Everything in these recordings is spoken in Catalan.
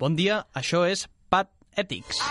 Bon dia, això és Pat Ethics.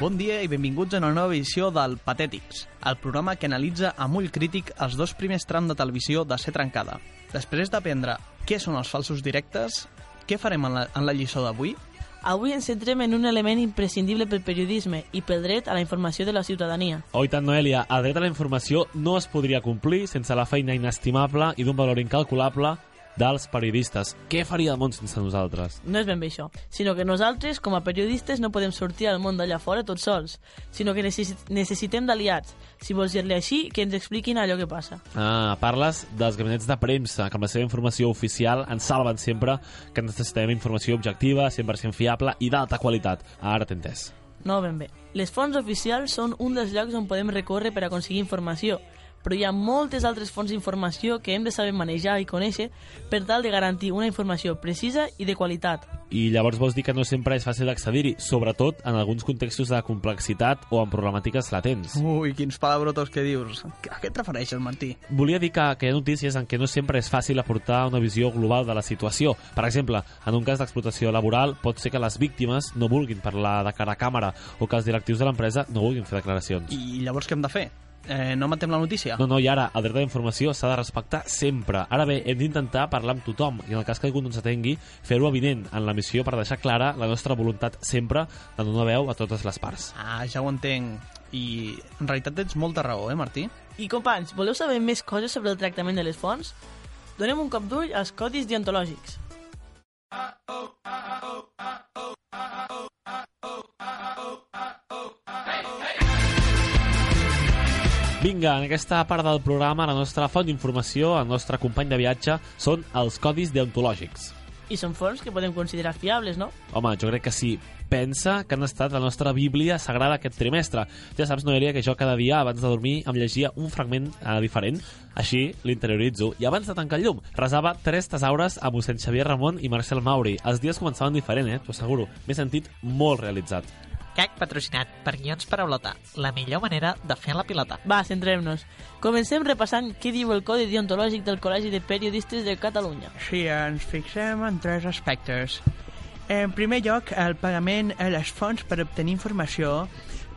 Bon dia i benvinguts a una nova edició del Patètics, el programa que analitza amb ull crític els dos primers trams de televisió de ser trencada. Després d'aprendre què són els falsos directes, què farem en la, en la lliçó d'avui? Avui ens centrem en un element imprescindible pel periodisme i pel dret a la informació de la ciutadania. Oh, i tant, Noelia, el dret a la informació no es podria complir sense la feina inestimable i d'un valor incalculable dels periodistes. Què faria el món sense nosaltres? No és ben bé això, sinó que nosaltres, com a periodistes, no podem sortir al món d'allà fora tots sols, sinó que necessit necessitem d'aliats. Si vols dir-li així, que ens expliquin allò que passa. Ah, parles dels gabinets de premsa, que amb la seva informació oficial ens salven sempre que necessitem informació objectiva, 100% fiable i d'alta qualitat. Ara t'he entès. No, ben bé. Les fonts oficials són un dels llocs on podem recórrer per aconseguir informació, però hi ha moltes altres fonts d'informació que hem de saber manejar i conèixer per tal de garantir una informació precisa i de qualitat. I llavors vols dir que no sempre és fàcil accedir-hi, sobretot en alguns contextos de complexitat o en problemàtiques latents. Ui, quins palabrotos que dius. A què et refereixes, Martí? Volia dir que, que hi ha notícies en què no sempre és fàcil aportar una visió global de la situació. Per exemple, en un cas d'explotació laboral pot ser que les víctimes no vulguin parlar de cara a càmera o que els directius de l'empresa no vulguin fer declaracions. I llavors què hem de fer? Eh, no matem la notícia? No, no, i ara, el dret a la informació s'ha de respectar sempre. Ara bé, hem d'intentar parlar amb tothom i en el cas que algú no ens atengui, fer-ho evident en la missió per deixar clara la nostra voluntat sempre de donar veu a totes les parts. Ah, ja ho entenc. I en realitat tens molta raó, eh, Martí? I companys, voleu saber més coses sobre el tractament de les fonts? Donem un cop d'ull als codis deontològics. Vinga, en aquesta part del programa, la nostra font d'informació, el nostre company de viatge, són els codis deontològics. I són fonts que podem considerar fiables, no? Home, jo crec que sí. Pensa que han estat la nostra bíblia sagrada aquest trimestre. Ja saps, Noelia, que jo cada dia abans de dormir em llegia un fragment eh, diferent. Així l'interioritzo. I abans de tancar el llum, resava tres tesaures a mossèn Xavier Ramon i Marcel Mauri. Els dies començaven diferent, eh? T'ho asseguro. M'he sentit molt realitzat. CAC patrocinat per Guions Paraulota, la millor manera de fer la pilota. Va, centrem-nos. Comencem repassant què diu el Codi Deontològic del Col·legi de Periodistes de Catalunya. Sí, ens fixem en tres aspectes. En primer lloc, el pagament a les fonts per obtenir informació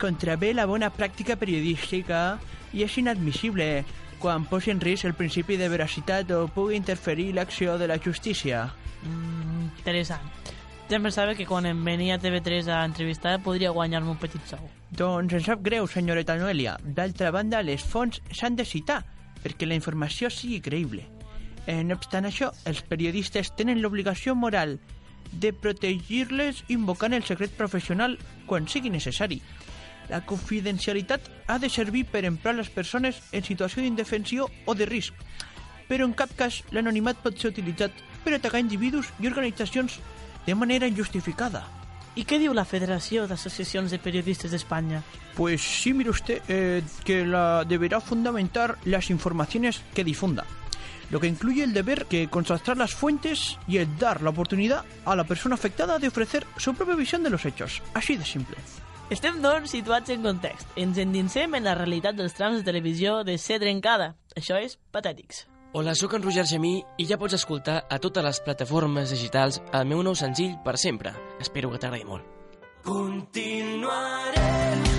contravé la bona pràctica periodística i és inadmissible quan posi en risc el principi de veracitat o pugui interferir l'acció de la justícia. Mm, interessant. Ja pensava que quan em venia a TV3 a entrevistar podria guanyar-me un petit sou. Doncs em sap greu, senyoreta Noelia. D'altra banda, les fonts s'han de citar perquè la informació sigui creïble. Eh, no obstant això, els periodistes tenen l'obligació moral de protegir-les invocant el secret professional quan sigui necessari. La confidencialitat ha de servir per emprar les persones en situació d'indefensió o de risc, però en cap cas l'anonimat pot ser utilitzat per atacar individus i organitzacions de manera injustificada. I què diu la Federació d'Associacions de Periodistes d'Espanya? Pues sí, mire usted, eh, que la deberá fundamentar las informaciones que difunda, lo que incluye el deber que contrastar las fuentes y el dar la oportunidad a la persona afectada de ofrecer su propia visión de los hechos. Así de simple. Estem, doncs, situats en context. Ens endinsem en la realitat dels trams de televisió de ser trencada. Això és Patètics. Hola, sóc en Roger Gemí i ja pots escoltar a totes les plataformes digitals el meu nou senzill per sempre. Espero que t'agradi molt. Continuarem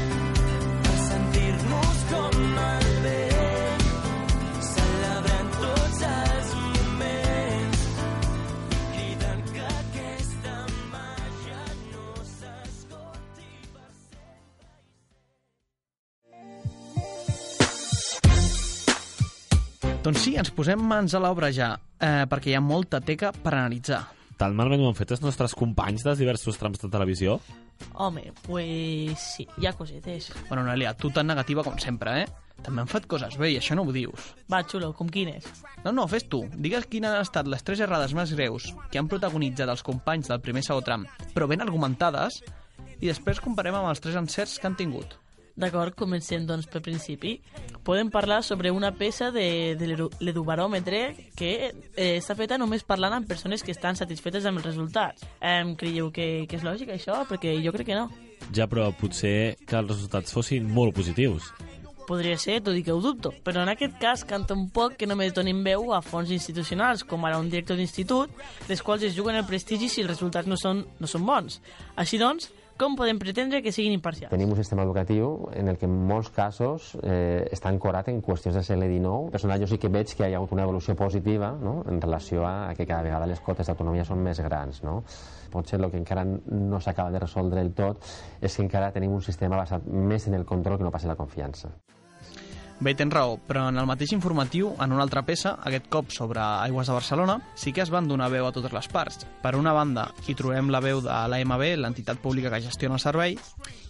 Doncs sí, ens posem mans a l'obra ja, eh, perquè hi ha molta teca per analitzar. Tan malament ho han fet els nostres companys dels diversos trams de televisió? Home, pues sí, hi ha cosetes. Bueno, Noelia, tu tan negativa com sempre, eh? També han fet coses bé i això no ho dius. Va, xulo, com quines? No, no, fes tu. Digues quines han estat les tres errades més greus que han protagonitzat els companys del primer segon tram, però ben argumentades, i després comparem amb els tres encerts que han tingut. D'acord, comencem doncs pel principi. Podem parlar sobre una peça de, de l'edu- l'edubaròmetre que eh, està feta només parlant amb persones que estan satisfetes amb els resultats. Em creieu que, que és lògic això? Perquè jo crec que no. Ja, però potser que els resultats fossin molt positius. Podria ser, tot i que ho dubto, però en aquest cas canta un poc que només donin veu a fons institucionals, com ara un director d'institut, les quals es juguen el prestigi si els resultats no són, no són bons. Així doncs, com podem pretendre que siguin imparcials? Tenim un sistema educatiu en el que en molts casos eh, està ancorat en qüestions de segle XIX. Personal, jo sí que veig que hi ha hagut una evolució positiva no? en relació a que cada vegada les cotes d'autonomia són més grans. No? Potser el que encara no s'acaba de resoldre del tot és que encara tenim un sistema basat més en el control que no pas en la confiança. Bé, tens raó, però en el mateix informatiu, en una altra peça, aquest cop sobre Aigües de Barcelona, sí que es van donar veu a totes les parts. Per una banda, hi trobem la veu de l'AMB, l'entitat pública que gestiona el servei,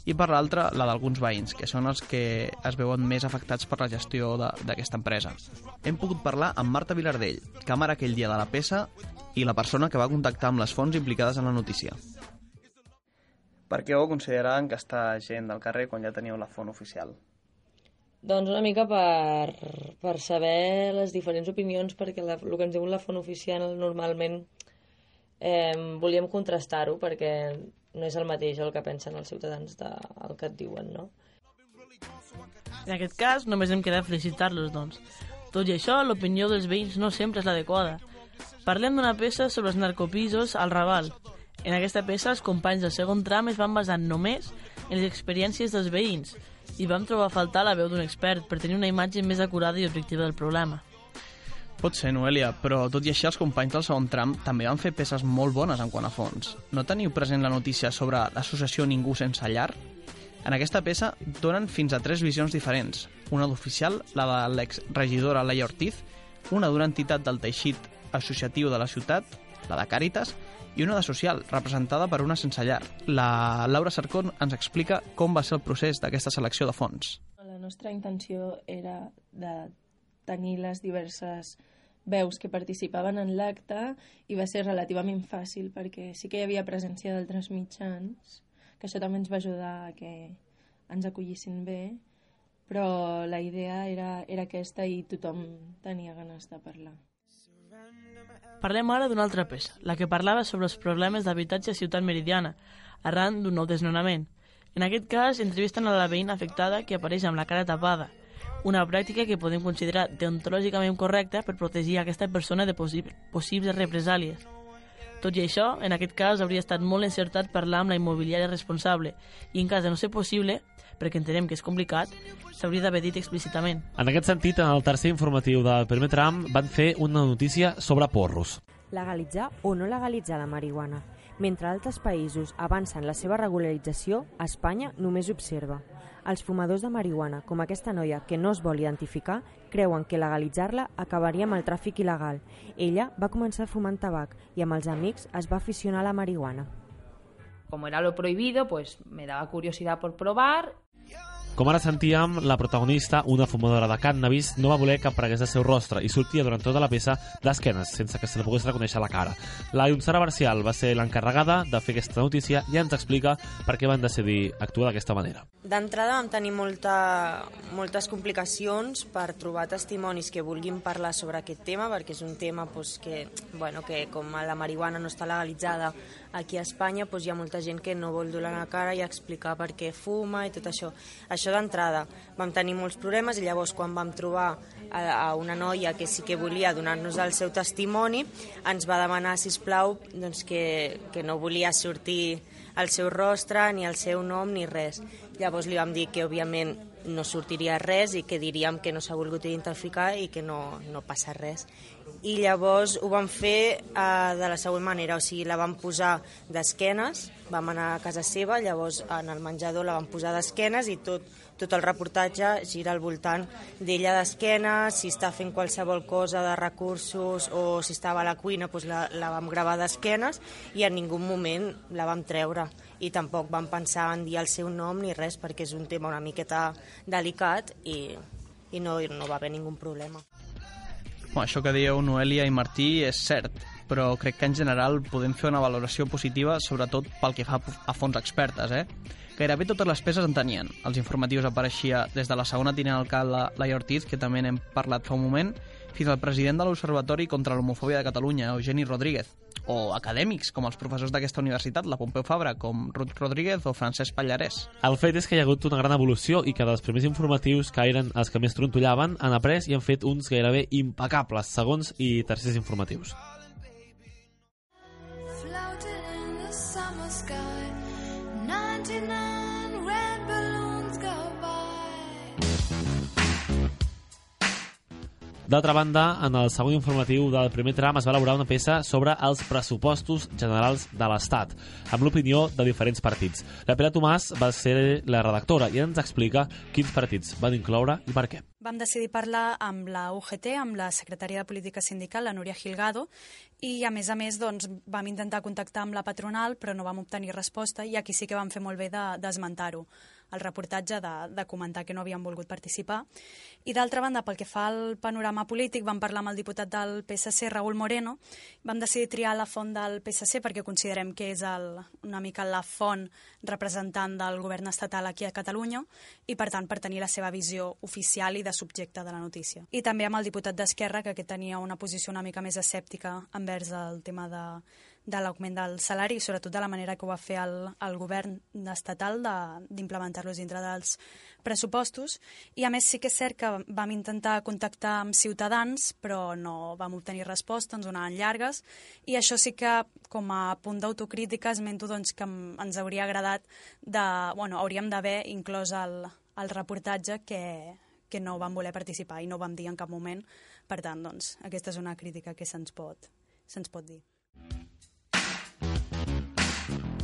i per l'altra, la d'alguns veïns, que són els que es veuen més afectats per la gestió d'aquesta empresa. Hem pogut parlar amb Marta Vilardell, càmera aquell dia de la peça, i la persona que va contactar amb les fonts implicades en la notícia. Per què ho consideraven que està gent del carrer quan ja teníeu la font oficial? Doncs una mica per, per saber les diferents opinions, perquè la, el que ens diu la font oficial normalment eh, volíem contrastar-ho, perquè no és el mateix el que pensen els ciutadans del que et diuen, no? En aquest cas, només hem quedat felicitar-los, doncs. Tot i això, l'opinió dels veïns no sempre és l'adequada. Parlem d'una peça sobre els narcopisos al Raval. En aquesta peça, els companys del segon tram es van basar només en les experiències dels veïns i vam trobar a faltar la veu d'un expert per tenir una imatge més acurada i objectiva del problema. Pot ser, Noelia, però tot i així els companys del segon tram també van fer peces molt bones en quant a fons. No teniu present la notícia sobre l'associació Ningú sense llar? En aquesta peça donen fins a tres visions diferents. Una d'oficial, la de l'exregidora Laia Ortiz, una d'una entitat del teixit associatiu de la ciutat, la de Càritas, i una de social, representada per una sense llar. La Laura Sarcón ens explica com va ser el procés d'aquesta selecció de fons. La nostra intenció era de tenir les diverses veus que participaven en l'acte i va ser relativament fàcil perquè sí que hi havia presència d'altres mitjans, que això també ens va ajudar a que ens acollissin bé, però la idea era, era aquesta i tothom tenia ganes de parlar. Parlem ara d'una altra peça, la que parlava sobre els problemes d'habitatge a Ciutat Meridiana, arran d'un nou desnonament. En aquest cas, entrevisten a la veïna afectada que apareix amb la cara tapada, una pràctica que podem considerar deontològicament correcta per protegir aquesta persona de possi possibles represàlies. Tot i això, en aquest cas hauria estat molt encertat parlar amb la immobiliària responsable i en cas de no ser possible, perquè entenem que és complicat, s'hauria d'haver dit explícitament. En aquest sentit, en el tercer informatiu del primer tram van fer una notícia sobre porros. legalitzar o no legalitzar la marihuana. Mentre altres països avancen la seva regularització, Espanya només observa. Els fumadors de marihuana, com aquesta noia que no es vol identificar, creuen que legalitzar-la acabaria amb el tràfic il·legal. Ella va començar fumant tabac i amb els amics es va aficionar a la marihuana. Como era lo prohibido, pues me daba curiosidad por probar Com ara sentíem, la protagonista, una fumadora de cannabis, no va voler que aparegués el seu rostre i sortia durant tota la peça d'esquenes, sense que se li pogués reconèixer la cara. La Ionzara Barcial va ser l'encarregada de fer aquesta notícia i ens explica per què van decidir actuar d'aquesta manera. D'entrada vam tenir molta, moltes complicacions per trobar testimonis que vulguin parlar sobre aquest tema, perquè és un tema pues, que, bueno, que com la marihuana no està legalitzada aquí a Espanya, pues, hi ha molta gent que no vol donar la cara i explicar per què fuma i tot això. Això d'entrada. Vam tenir molts problemes i llavors quan vam trobar a, a una noia que sí que volia donar-nos el seu testimoni, ens va demanar, si plau, doncs que, que no volia sortir el seu rostre, ni el seu nom, ni res. Llavors li vam dir que, òbviament, no sortiria res i que diríem que no s'ha volgut identificar i que no, no passa res. I llavors ho vam fer eh, de la següent manera, o sigui, la vam posar d'esquenes, vam anar a casa seva, llavors en el menjador la vam posar d'esquenes i tot, tot el reportatge gira al voltant d'ella d'esquenes, si està fent qualsevol cosa de recursos o si estava a la cuina, doncs la, la vam gravar d'esquenes i en ningú moment la vam treure i tampoc vam pensar en dir el seu nom ni res perquè és un tema una miqueta delicat i, i no, no va haver ningú problema. Bueno, això que dieu Noelia i Martí és cert, però crec que en general podem fer una valoració positiva, sobretot pel que fa a fons expertes, eh? Gairebé totes les peces en tenien. Els informatius apareixia des de la segona tinent alcalde Laia Ortiz, que també n'hem parlat fa un moment, fins al president de l'Observatori contra l'Homofòbia de Catalunya, Eugeni Rodríguez, o acadèmics, com els professors d'aquesta universitat, la Pompeu Fabra, com Ruth Rodríguez o Francesc Pallarès. El fet és que hi ha hagut una gran evolució i que dels primers informatius que eren els que més trontollaven han après i han fet uns gairebé impecables segons i tercers informatius. Floated in the summer sky, 99 D'altra banda, en el segon informatiu del primer tram es va elaborar una peça sobre els pressupostos generals de l'Estat, amb l'opinió de diferents partits. La Pere Tomàs va ser la redactora i ens explica quins partits van incloure i per què. Vam decidir parlar amb la UGT, amb la secretària de Política Sindical, la Núria Gilgado, i a més a més doncs, vam intentar contactar amb la patronal, però no vam obtenir resposta i aquí sí que vam fer molt bé de- d'esmentar-ho el reportatge de, de comentar que no havien volgut participar. I d'altra banda, pel que fa al panorama polític, vam parlar amb el diputat del PSC, Raúl Moreno, vam decidir triar la font del PSC perquè considerem que és el, una mica la font representant del govern estatal aquí a Catalunya i, per tant, per tenir la seva visió oficial i de subjecte de la notícia. I també amb el diputat d'Esquerra, que tenia una posició una mica més escèptica envers el tema de, de l'augment del salari i sobretot de la manera que ho va fer el, el govern estatal de- d'implementar-los dintre dels pressupostos. I a més sí que és cert que vam intentar contactar amb ciutadans però no vam obtenir resposta, ens donaven llargues. I això sí que com a punt d'autocrítica esmento doncs, que ens hauria agradat de, bueno, hauríem d'haver inclòs el, el reportatge que, que no vam voler participar i no vam dir en cap moment. Per tant, doncs, aquesta és una crítica que se'ns pot, se'ns pot dir.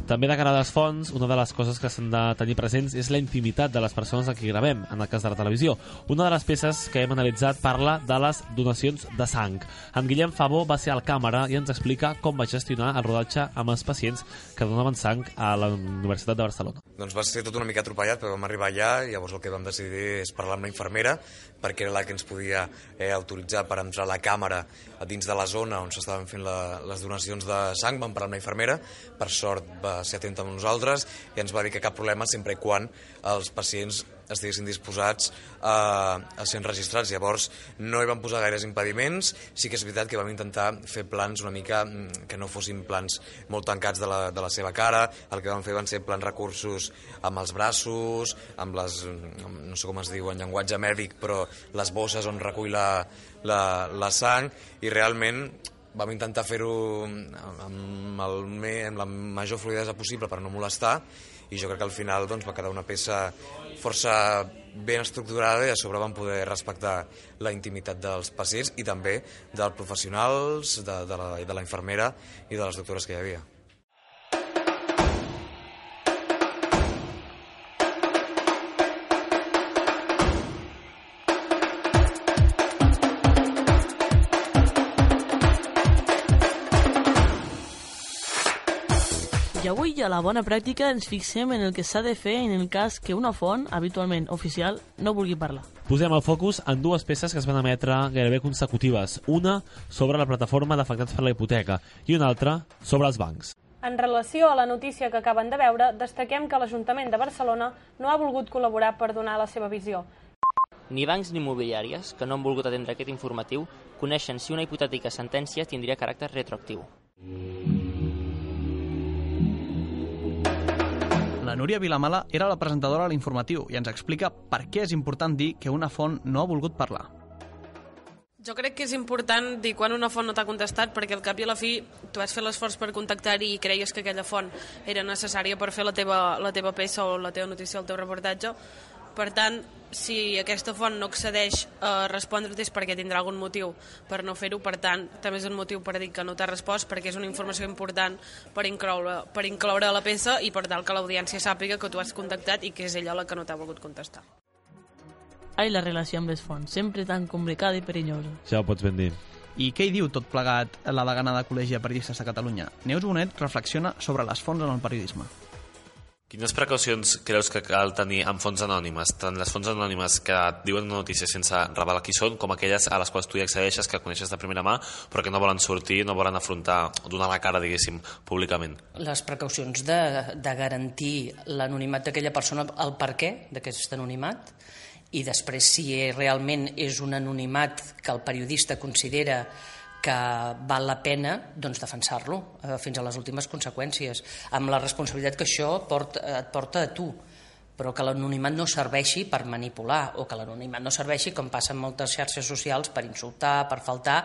També de cara a les fonts, una de les coses que s'han de tenir presents és la intimitat de les persones a qui gravem, en el cas de la televisió. Una de les peces que hem analitzat parla de les donacions de sang. En Guillem Favó va ser al càmera i ens explica com va gestionar el rodatge amb els pacients que donaven sang a la Universitat de Barcelona. Doncs va ser tot una mica atropellat, però vam arribar allà i llavors el que vam decidir és parlar amb la infermera perquè era la que ens podia eh, autoritzar per entrar a la càmera a dins de la zona on s'estaven fent la, les donacions de sang. Vam parlar amb la infermera, per sort va ser atenta amb nosaltres i ens va dir que cap problema sempre i quan els pacients estiguessin disposats a, a ser enregistrats. Llavors no hi van posar gaires impediments, sí que és veritat que vam intentar fer plans una mica mm, que no fossin plans molt tancats de la, de la seva cara, el que vam fer van ser plans recursos amb els braços, amb les, amb- no sé com es diu en llenguatge mèdic, però les bosses on recull la, la, la sang, i realment vam intentar fer-ho amb, el, amb la major fluidesa possible per no molestar i jo crec que al final doncs, va quedar una peça força ben estructurada i a sobre vam poder respectar la intimitat dels pacients i també dels professionals, de, de, la, de la infermera i de les doctores que hi havia. I avui a la bona pràctica ens fixem en el que s'ha de fer en el cas que una font, habitualment oficial, no vulgui parlar. Posem el focus en dues peces que es van emetre gairebé consecutives. Una sobre la plataforma d'afectats per la hipoteca i una altra sobre els bancs. En relació a la notícia que acaben de veure, destaquem que l'Ajuntament de Barcelona no ha volgut col·laborar per donar la seva visió. Ni bancs ni immobiliàries, que no han volgut atendre aquest informatiu, coneixen si una hipotètica sentència tindria caràcter retroactiu. La Núria Vilamala era la presentadora de l'informatiu i ens explica per què és important dir que una font no ha volgut parlar. Jo crec que és important dir quan una font no t'ha contestat perquè al cap i a la fi tu has fet l'esforç per contactar-hi i creies que aquella font era necessària per fer la teva, la teva peça o la teva notícia o el teu reportatge. Per tant, si aquesta font no accedeix a respondre-te és perquè tindrà algun motiu per no fer-ho, per tant, també és un motiu per dir que no t'ha respost perquè és una informació important per incloure, per incloure a la peça i per tal que l'audiència sàpiga que tu has contactat i que és ella la que no t'ha volgut contestar. Ai, la relació amb les fonts, sempre tan complicada i perillosa. Ja ho pots ben dir. I què hi diu tot plegat la degana de Col·legi de Periodistes de Catalunya? Neus Bonet reflexiona sobre les fonts en el periodisme. Quines precaucions creus que cal tenir amb fonts anònimes? Tant les fonts anònimes que et diuen una notícia sense revelar qui són, com aquelles a les quals tu hi accedeixes, que coneixes de primera mà, però que no volen sortir, no volen afrontar, donar la cara, diguéssim, públicament. les precaucions de, de garantir l'anonimat d'aquella persona, el per què d'aquest anonimat, i després si realment és un anonimat que el periodista considera que val la pena doncs, defensar-lo eh, fins a les últimes conseqüències, amb la responsabilitat que això porta, et porta a tu però que l'anonimat no serveixi per manipular o que l'anonimat no serveixi, com passa en moltes xarxes socials, per insultar, per faltar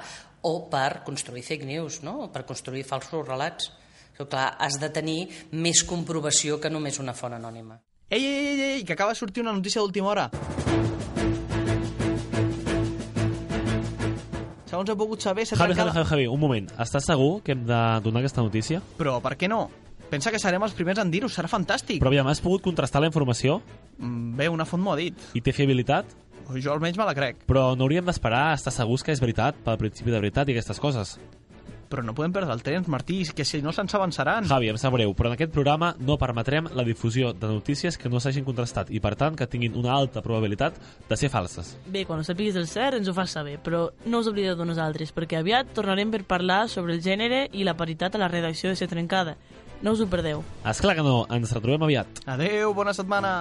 o per construir fake news, no? per construir falsos relats. Però, clar, has de tenir més comprovació que només una font anònima. Ei, ei, ei, ei, que acaba de sortir una notícia d'última hora. Segons he pogut saber, Javi, Javi, trencat... Javi, Javi, un moment. Estàs segur que hem de donar aquesta notícia? Però per què no? Pensa que serem els primers en dir-ho, serà fantàstic. Però aviam, has pogut contrastar la informació? Mm, Bé, una font m'ho ha dit. I té fiabilitat? Jo almenys me la crec. Però no hauríem d'esperar a estar segurs que és veritat, pel principi de veritat i aquestes coses. Però no podem perdre el temps, Martí, que si no se'ns avançaran. Javi, em sap greu, però en aquest programa no permetrem la difusió de notícies que no s'hagin contrastat i, per tant, que tinguin una alta probabilitat de ser falses. Bé, quan ho sàpiguis el cert ens ho fas saber, però no us oblideu de nosaltres, perquè aviat tornarem per parlar sobre el gènere i la paritat a la redacció de Ser Trencada. No us ho perdeu. És clar que no, ens retrobem aviat. Adeu, bona setmana.